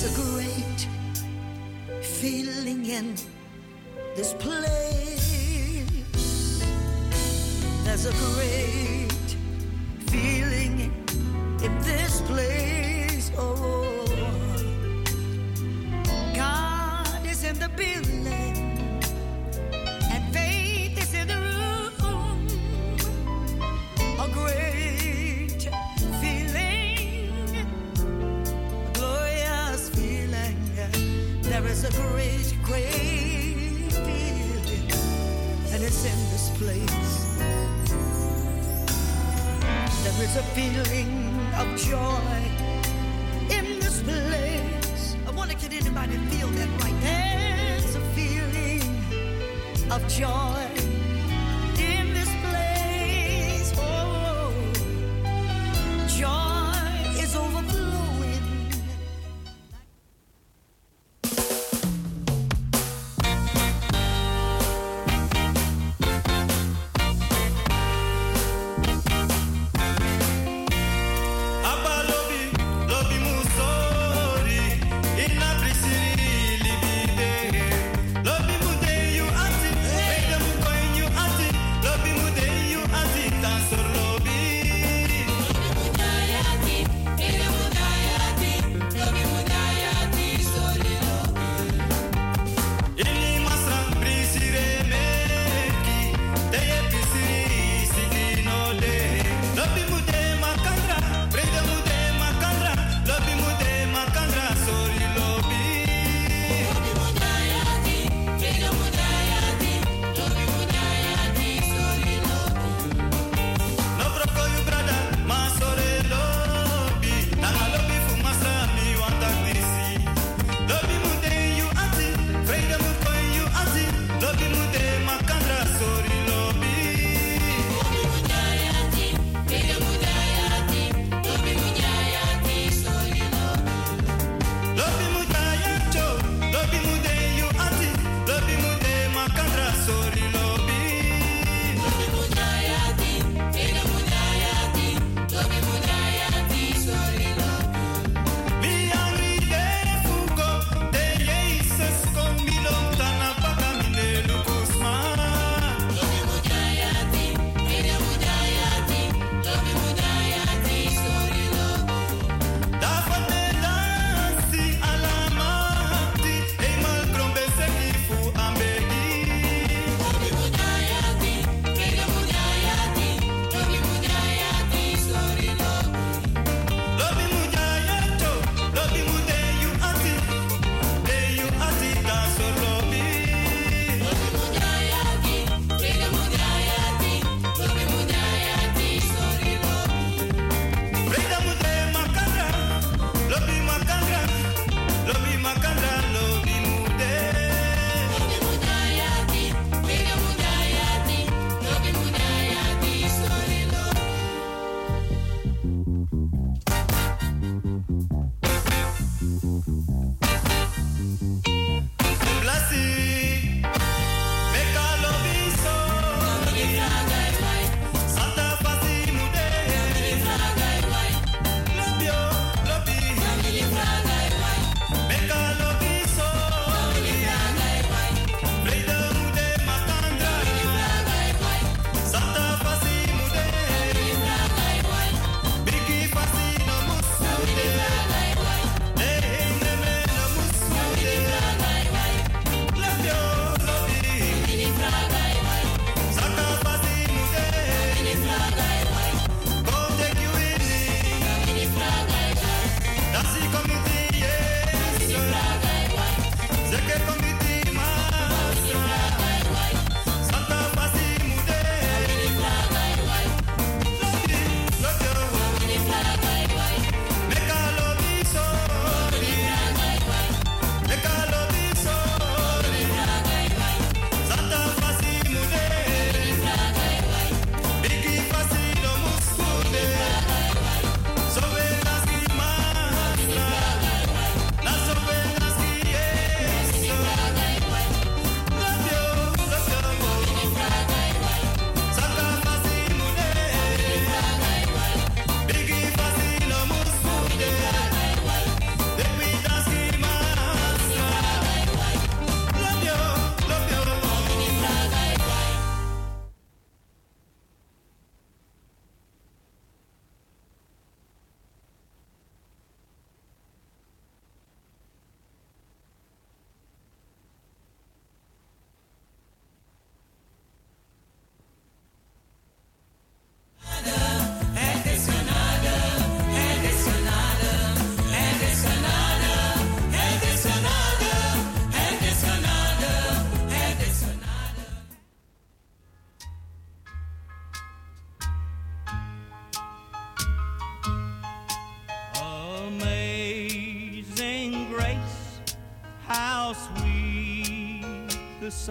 There's a great feeling in this place. There's a great feeling in this place. There's a feeling of joy in this place. I wonder can anybody feel that right? There's a feeling of joy.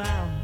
sound.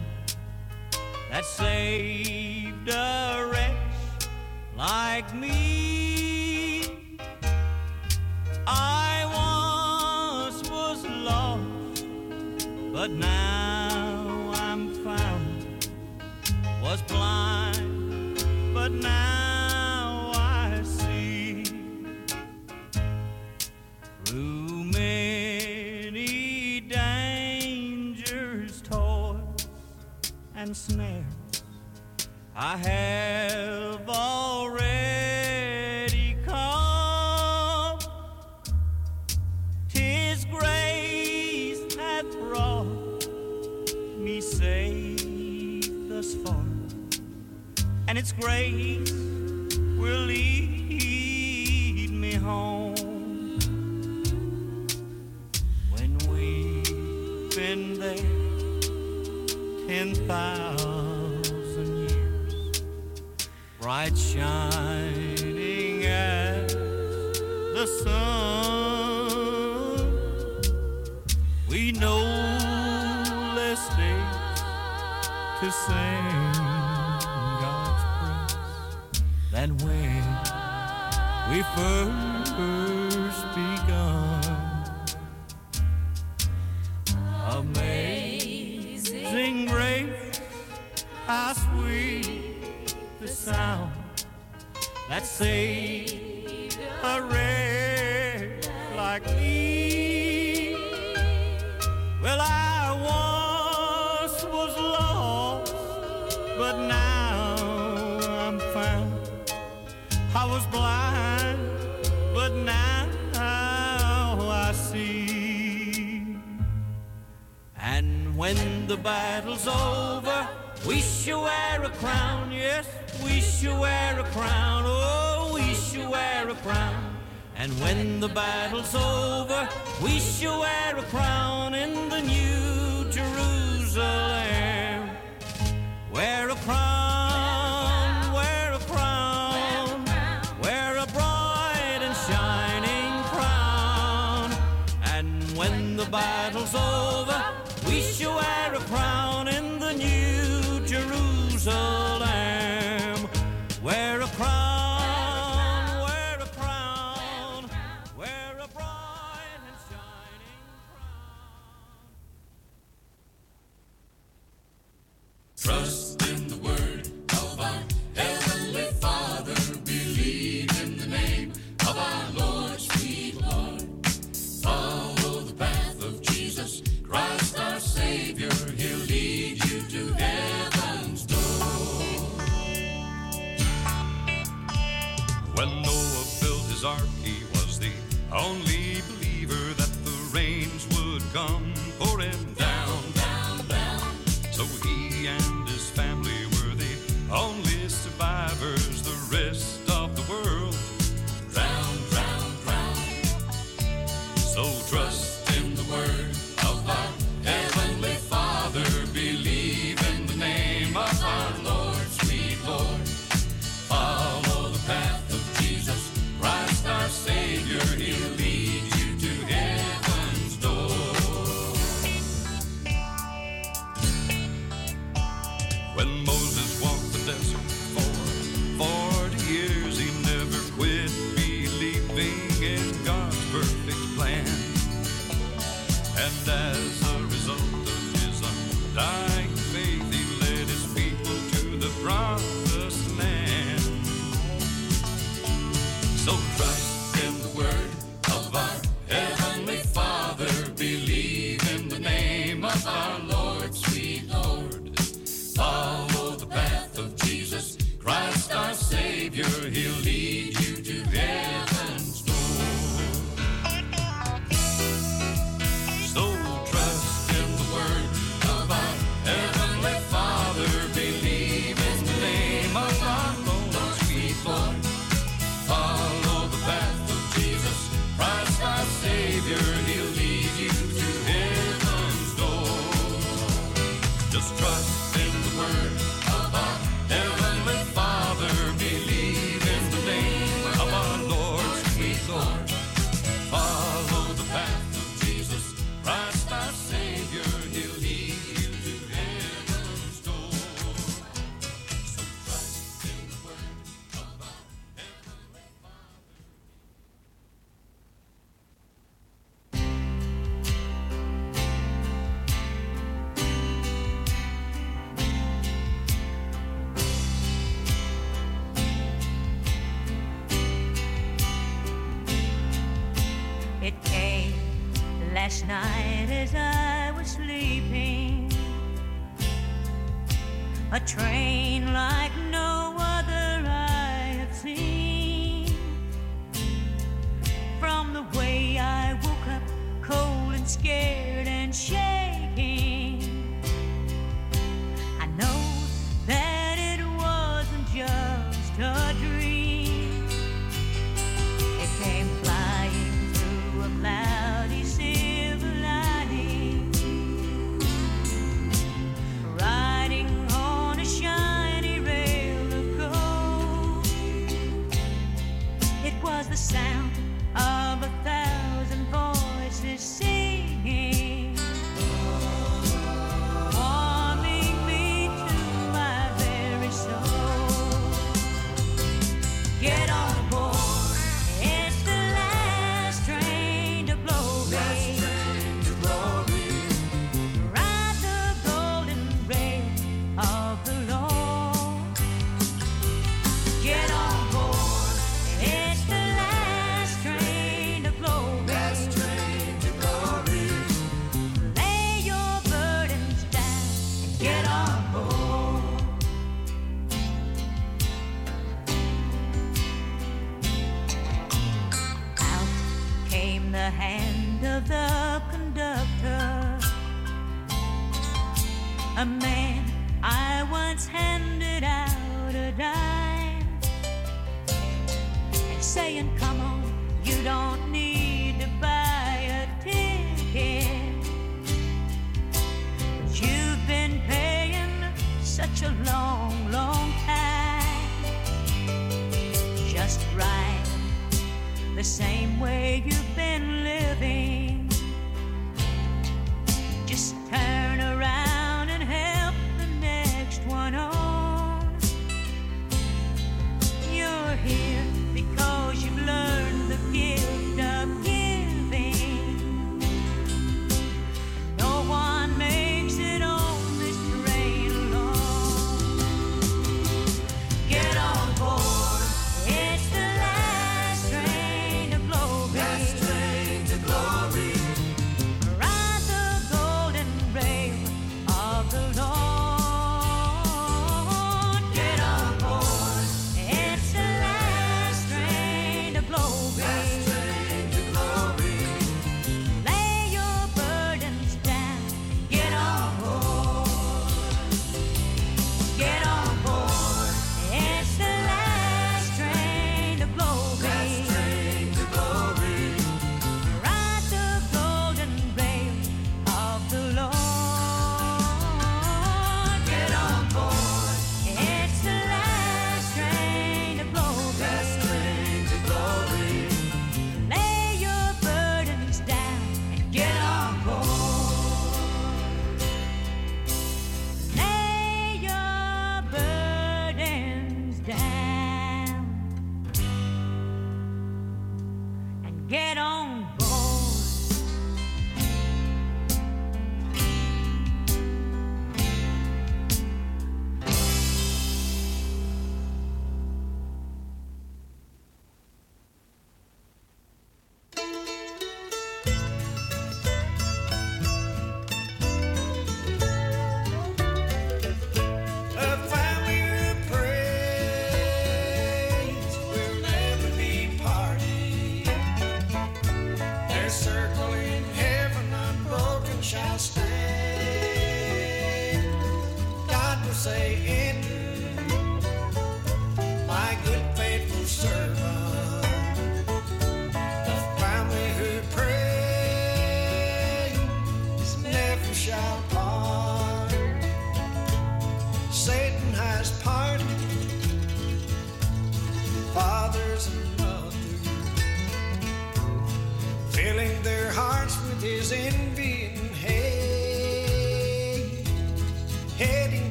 sing God's praise than when we first begun. Amazing grace, how sweet the sound that saved a wretch. the battle's over. We shall wear a crown, yes, we shall wear a crown, oh, we shall wear a crown. And when the battle's over, we shall wear a crown in the new Jerusalem. Wear a crown. sun. He was the only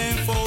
praxeri, yes